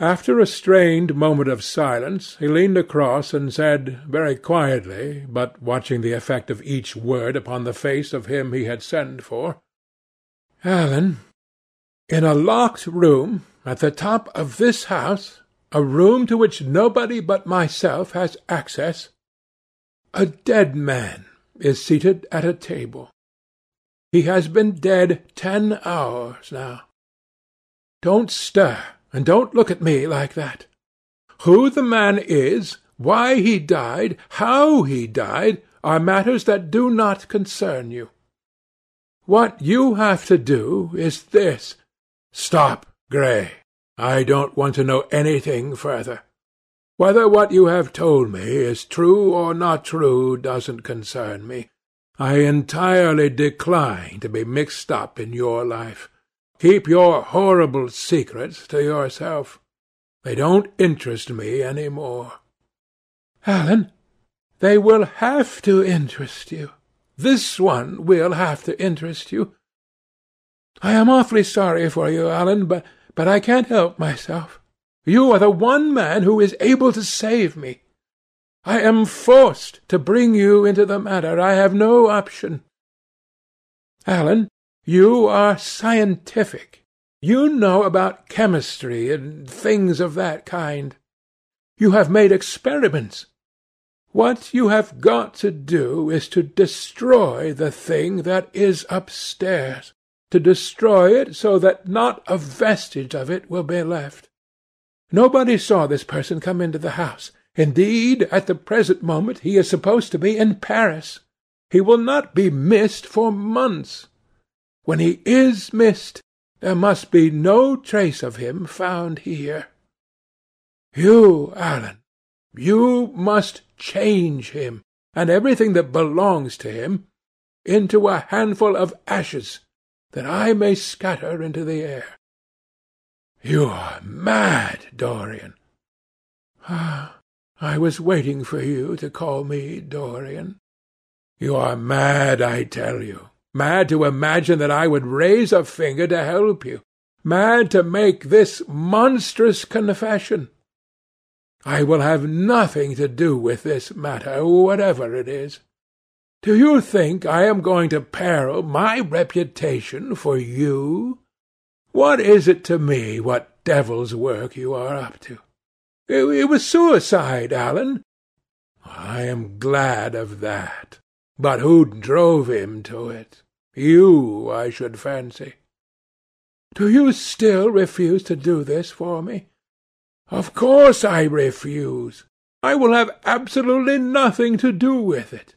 After a strained moment of silence, he leaned across and said, very quietly, but watching the effect of each word upon the face of him he had sent for, "Alan, in a locked room at the top of this house, a room to which nobody but myself has access, a dead man is seated at a table. He has been dead ten hours now. Don't stir, and don't look at me like that. Who the man is, why he died, how he died, are matters that do not concern you. What you have to do is this. Stop, Gray. I don't want to know anything further. Whether what you have told me is true or not true doesn't concern me. I entirely decline to be mixed up in your life. Keep your horrible secrets to yourself. They don't interest me any more. Alan, they will have to interest you. This one will have to interest you. I am awfully sorry for you, Alan, but, but I can't help myself. You are the one man who is able to save me. I am forced to bring you into the matter. I have no option. Alan, you are scientific. You know about chemistry and things of that kind. You have made experiments. What you have got to do is to destroy the thing that is upstairs, to destroy it so that not a vestige of it will be left. Nobody saw this person come into the house. Indeed, at the present moment he is supposed to be in Paris. He will not be missed for months. When he is missed, there must be no trace of him found here. You, Alan, you must change him, and everything that belongs to him, into a handful of ashes, that I may scatter into the air. You are mad, Dorian. Ah, I was waiting for you to call me Dorian. You are mad, I tell you. Mad to imagine that I would raise a finger to help you. Mad to make this monstrous confession. I will have nothing to do with this matter, whatever it is. Do you think I am going to peril my reputation for you? What is it to me what devil's work you are up to? It, it was suicide, Alan. I am glad of that. But who drove him to it? You, I should fancy. Do you still refuse to do this for me? Of course I refuse. I will have absolutely nothing to do with it.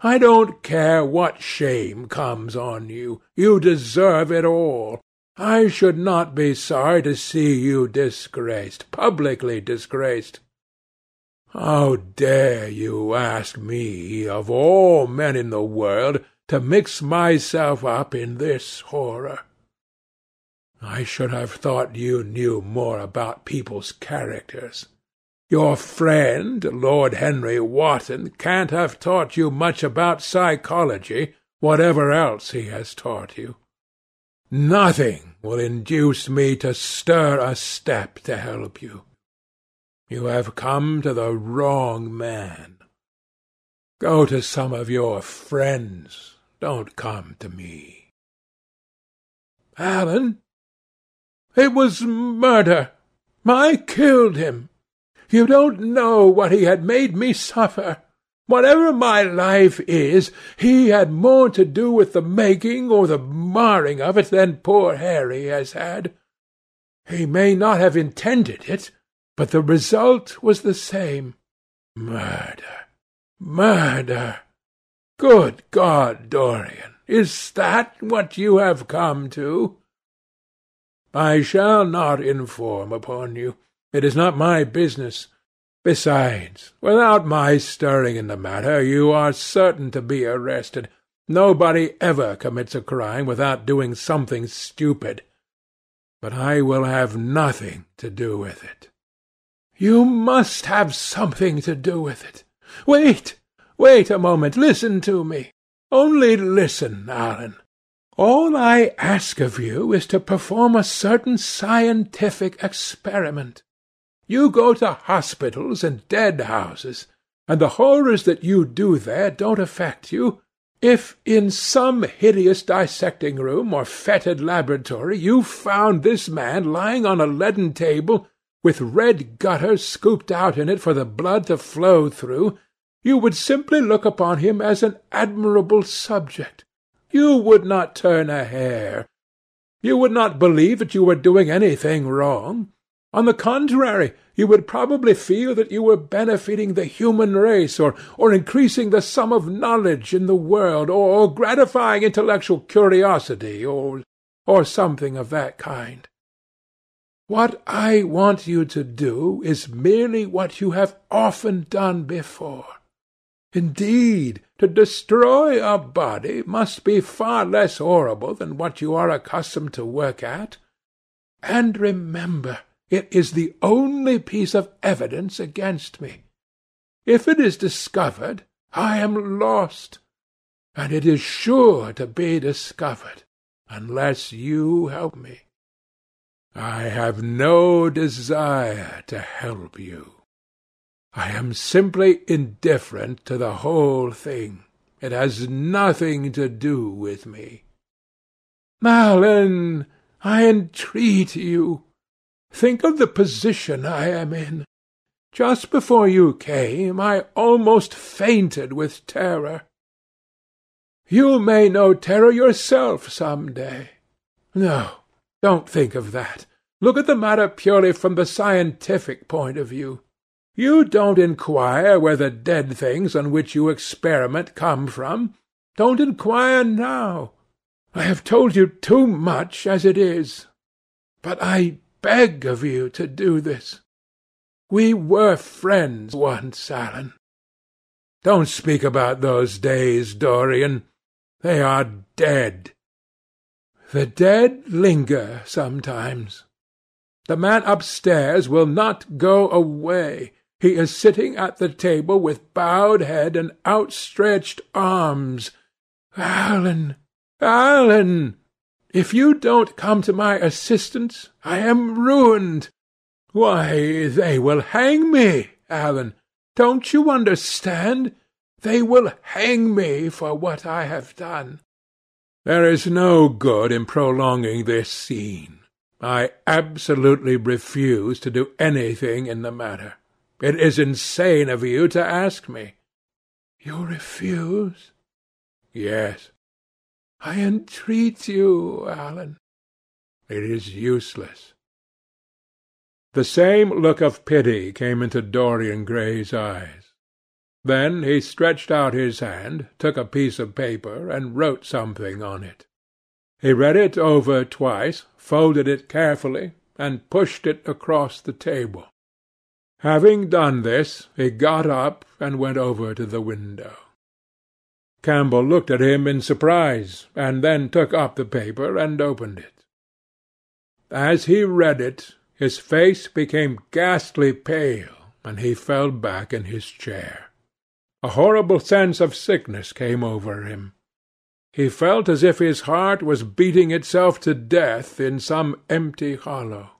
I don't care what shame comes on you. You deserve it all. I should not be sorry to see you disgraced, publicly disgraced. How dare you ask me, of all men in the world, to mix myself up in this horror? I should have thought you knew more about people's characters. Your friend, Lord Henry Wotton, can't have taught you much about psychology, whatever else he has taught you. Nothing will induce me to stir a step to help you. You have come to the wrong man. Go to some of your friends. Don't come to me. Alan, it was murder. I killed him. You don't know what he had made me suffer. Whatever my life is, he had more to do with the making or the marring of it than poor Harry has had. He may not have intended it, but the result was the same. Murder! Murder! Good God, Dorian, is that what you have come to? I shall not inform upon you. It is not my business. Besides, without my stirring in the matter, you are certain to be arrested. Nobody ever commits a crime without doing something stupid. But I will have nothing to do with it. You must have something to do with it. Wait, wait a moment. Listen to me. Only listen, Alan. All I ask of you is to perform a certain scientific experiment. You go to hospitals and dead houses, and the horrors that you do there don't affect you. If in some hideous dissecting room or fetid laboratory you found this man lying on a leaden table, with red gutters scooped out in it for the blood to flow through, you would simply look upon him as an admirable subject. You would not turn a hair. You would not believe that you were doing anything wrong. On the contrary, you would probably feel that you were benefiting the human race, or, or increasing the sum of knowledge in the world, or, or gratifying intellectual curiosity, or, or something of that kind. What I want you to do is merely what you have often done before. Indeed, to destroy a body must be far less horrible than what you are accustomed to work at. And remember, it is the only piece of evidence against me. If it is discovered, I am lost, and it is sure to be discovered, unless you help me. I have no desire to help you. I am simply indifferent to the whole thing. It has nothing to do with me. Alan, I entreat you, Think of the position I am in. Just before you came, I almost fainted with terror. You may know terror yourself some day. No, don't think of that. Look at the matter purely from the scientific point of view. You don't inquire where the dead things on which you experiment come from. Don't inquire now. I have told you too much as it is. But I beg of you to do this. We were friends once, Alan. Don't speak about those days, Dorian. They are dead. The dead linger sometimes. The man upstairs will not go away. He is sitting at the table with bowed head and outstretched arms. Alan, Alan, if you don't come to my assistance, I am ruined. Why, they will hang me, Alan. Don't you understand? They will hang me for what I have done. There is no good in prolonging this scene. I absolutely refuse to do anything in the matter. It is insane of you to ask me. You refuse? Yes. I entreat you, Alan. It is useless. The same look of pity came into Dorian Gray's eyes. Then he stretched out his hand, took a piece of paper, and wrote something on it. He read it over twice, folded it carefully, and pushed it across the table. Having done this, he got up and went over to the window. Campbell looked at him in surprise, and then took up the paper and opened it. As he read it, his face became ghastly pale, and he fell back in his chair. A horrible sense of sickness came over him. He felt as if his heart was beating itself to death in some empty hollow.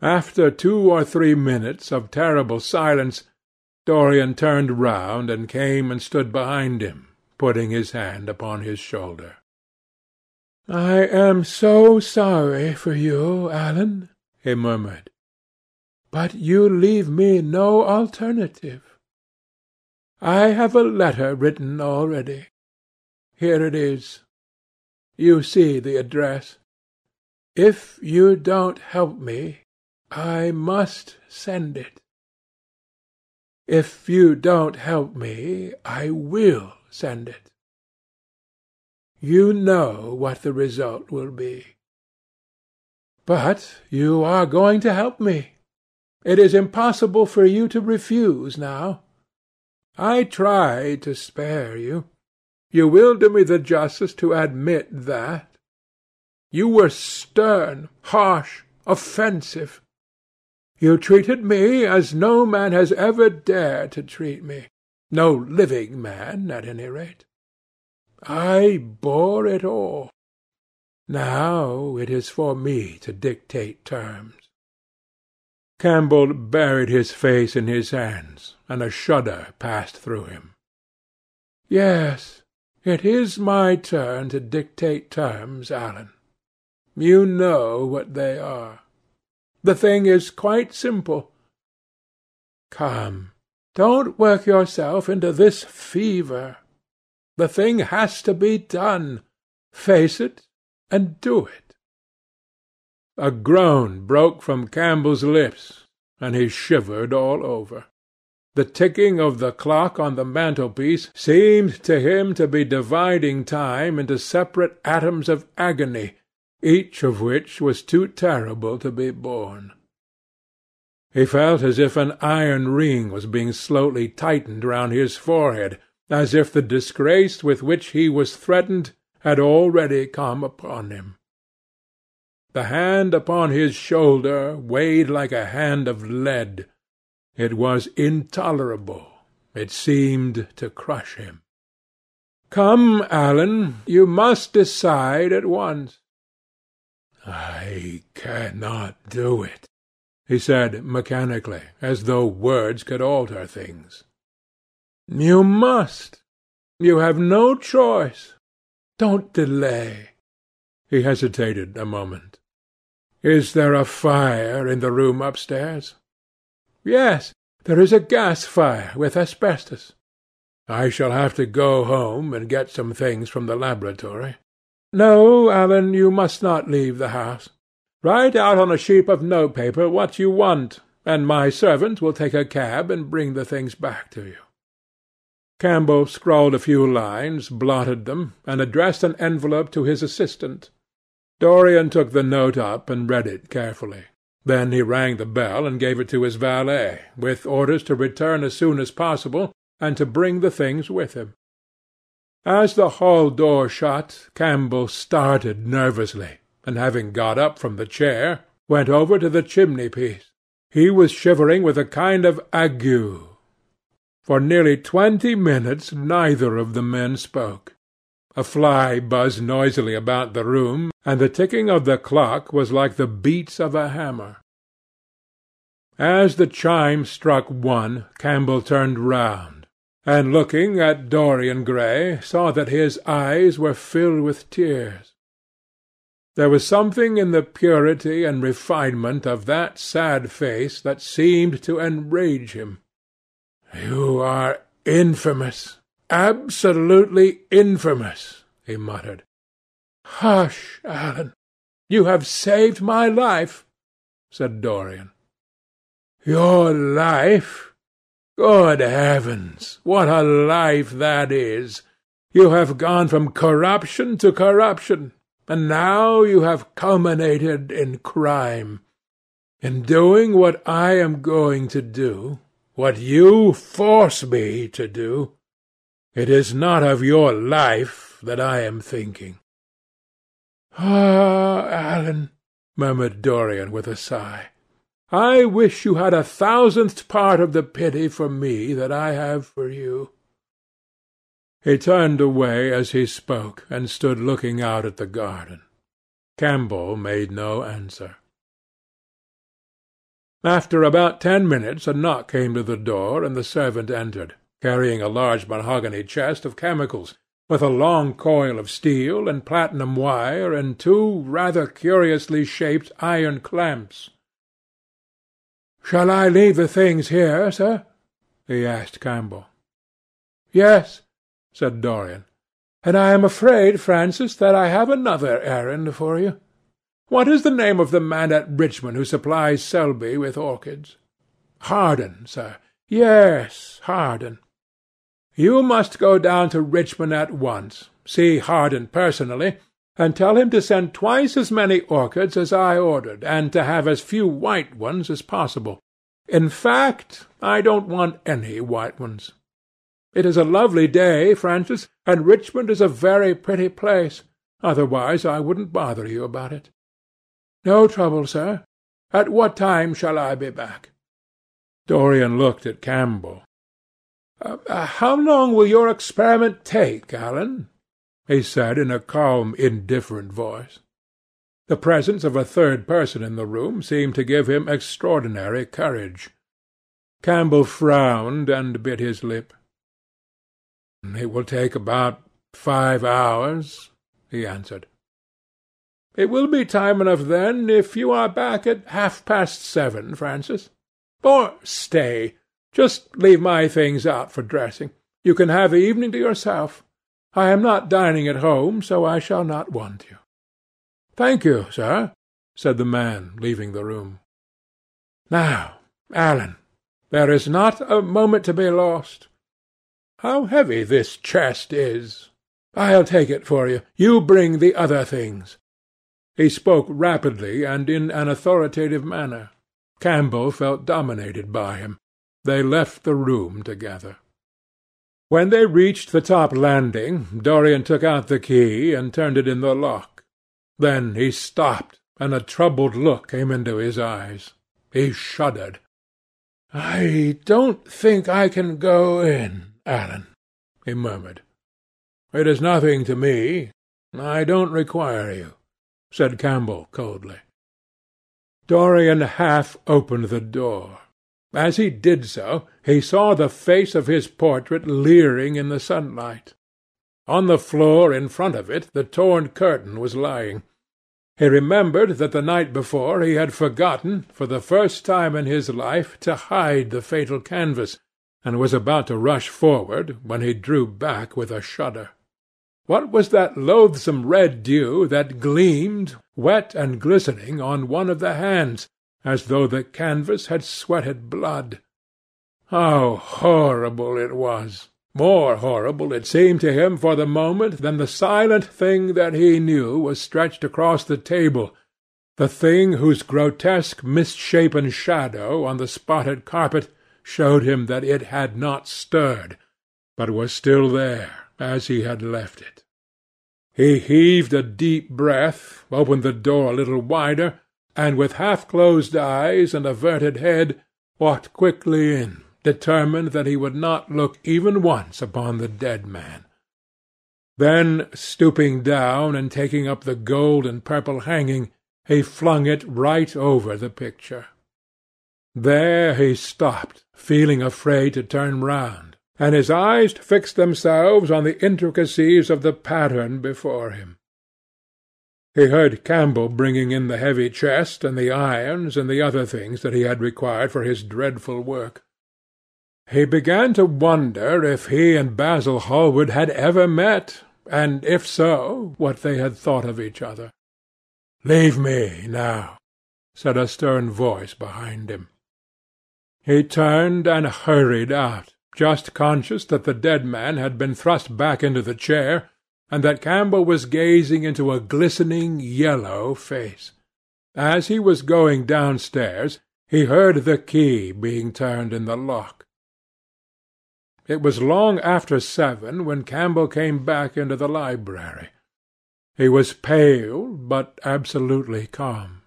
After two or three minutes of terrible silence, Dorian turned round and came and stood behind him, putting his hand upon his shoulder. "I am so sorry for you, Alan," he murmured. "But you leave me no alternative. I have a letter written already. Here it is. You see the address. If you don't help me, I must send it. If you don't help me, I will send it. You know what the result will be. But you are going to help me. It is impossible for you to refuse now. I tried to spare you. You will do me the justice to admit that. You were stern, harsh, offensive. You treated me as no man has ever dared to treat me. No living man, at any rate. I bore it all. Now it is for me to dictate terms. Campbell buried his face in his hands, and a shudder passed through him. Yes, it is my turn to dictate terms, Alan. You know what they are. The thing is quite simple. Come, don't work yourself into this fever. The thing has to be done. Face it and do it. A groan broke from Campbell's lips, and he shivered all over. The ticking of the clock on the mantelpiece seemed to him to be dividing time into separate atoms of agony, each of which was too terrible to be borne. He felt as if an iron ring was being slowly tightened round his forehead, as if the disgrace with which he was threatened had already come upon him. The hand upon his shoulder weighed like a hand of lead. It was intolerable. It seemed to crush him. Come, Alan, you must decide at once. I cannot do it, he said mechanically, as though words could alter things. You must. You have no choice. Don't delay. He hesitated a moment. Is there a fire in the room upstairs? Yes, there is a gas fire with asbestos. I shall have to go home and get some things from the laboratory. No, Alan, you must not leave the house. Write out on a sheet of note paper what you want, and my servant will take a cab and bring the things back to you. Campbell scrawled a few lines, blotted them, and addressed an envelope to his assistant. Dorian took the note up and read it carefully. Then he rang the bell and gave it to his valet, with orders to return as soon as possible, and to bring the things with him. As the hall door shut, Campbell started nervously, and having got up from the chair, went over to the chimney-piece. He was shivering with a kind of ague. For nearly twenty minutes neither of the men spoke. A fly buzzed noisily about the room, and the ticking of the clock was like the beats of a hammer. As the chime struck one, Campbell turned round and looking at Dorian Gray, saw that his eyes were filled with tears. There was something in the purity and refinement of that sad face that seemed to enrage him. "You are infamous, absolutely infamous," he muttered. "Hush, Alan. You have saved my life," said Dorian. "Your life!" Good heavens, what a life that is! You have gone from corruption to corruption, and now you have culminated in crime. In doing what I am going to do, what you force me to do, it is not of your life that I am thinking. Ah, Alan, murmured Dorian with a sigh. I wish you had a thousandth part of the pity for me that I have for you. He turned away as he spoke, and stood looking out at the garden. Campbell made no answer. After about ten minutes a knock came to the door, and the servant entered, carrying a large mahogany chest of chemicals, with a long coil of steel and platinum wire and two rather curiously shaped iron clamps. "Shall I leave the things here, sir?" he asked Campbell. "Yes," said Dorian. "And I am afraid, Francis, that I have another errand for you. What is the name of the man at Richmond who supplies Selby with orchids?" "Harden, sir." "Yes, Harden. You must go down to Richmond at once, see Harden personally and tell him to send twice as many orchids as I ordered, and to have as few white ones as possible. In fact, I don't want any white ones. It is a lovely day, Francis, and Richmond is a very pretty place. Otherwise I wouldn't bother you about it. No trouble, sir. At what time shall I be back? Dorian looked at Campbell. Uh, uh, how long will your experiment take, Alan? He said in a calm, indifferent voice. The presence of a third person in the room seemed to give him extraordinary courage. Campbell frowned and bit his lip. "It will take about five hours," he answered. "It will be time enough then, if you are back at half past seven, Francis. Or stay, just leave my things out for dressing. You can have the evening to yourself. I am not dining at home, so I shall not want you." "Thank you, sir," said the man, leaving the room. "Now, Alan, there is not a moment to be lost. How heavy this chest is! I'll take it for you. You bring the other things." He spoke rapidly and in an authoritative manner. Campbell felt dominated by him. They left the room together. When they reached the top landing, Dorian took out the key and turned it in the lock. Then he stopped, and a troubled look came into his eyes. He shuddered. "I don't think I can go in, Alan," he murmured. "It is nothing to me. I don't require you," said Campbell coldly. Dorian half opened the door. As he did so, he saw the face of his portrait leering in the sunlight. On the floor in front of it the torn curtain was lying. He remembered that the night before he had forgotten, for the first time in his life, to hide the fatal canvas, and was about to rush forward, when he drew back with a shudder. What was that loathsome red dew that gleamed, wet and glistening, on one of the hands, as though the canvas had sweated blood? How horrible it was! More horrible it seemed to him for the moment than the silent thing that he knew was stretched across the table, the thing whose grotesque misshapen shadow on the spotted carpet showed him that it had not stirred, but was still there as he had left it. He heaved a deep breath, opened the door a little wider, and with half-closed eyes and averted head walked quickly in determined that he would not look even once upon the dead man. Then, stooping down and taking up the gold and purple hanging, he flung it right over the picture. There he stopped, feeling afraid to turn round, and his eyes fixed themselves on the intricacies of the pattern before him. He heard Campbell bringing in the heavy chest and the irons and the other things that he had required for his dreadful work. He began to wonder if he and Basil Hallward had ever met, and if so, what they had thought of each other. "Leave me now," said a stern voice behind him. He turned and hurried out, just conscious that the dead man had been thrust back into the chair, and that Campbell was gazing into a glistening yellow face. As he was going downstairs, he heard the key being turned in the lock. It was long after seven when Campbell came back into the library. He was pale, but absolutely calm.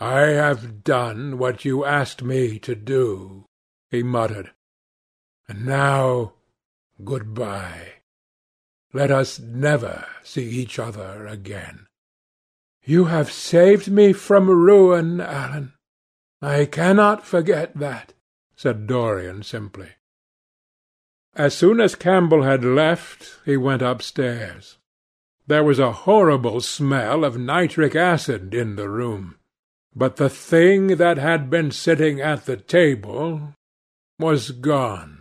"I have done what you asked me to do," he muttered. "And now good-bye. Let us never see each other again." "You have saved me from ruin, Alan. I cannot forget that," said Dorian simply. As soon as Campbell had left, he went upstairs. There was a horrible smell of nitric acid in the room, but the thing that had been sitting at the table was gone.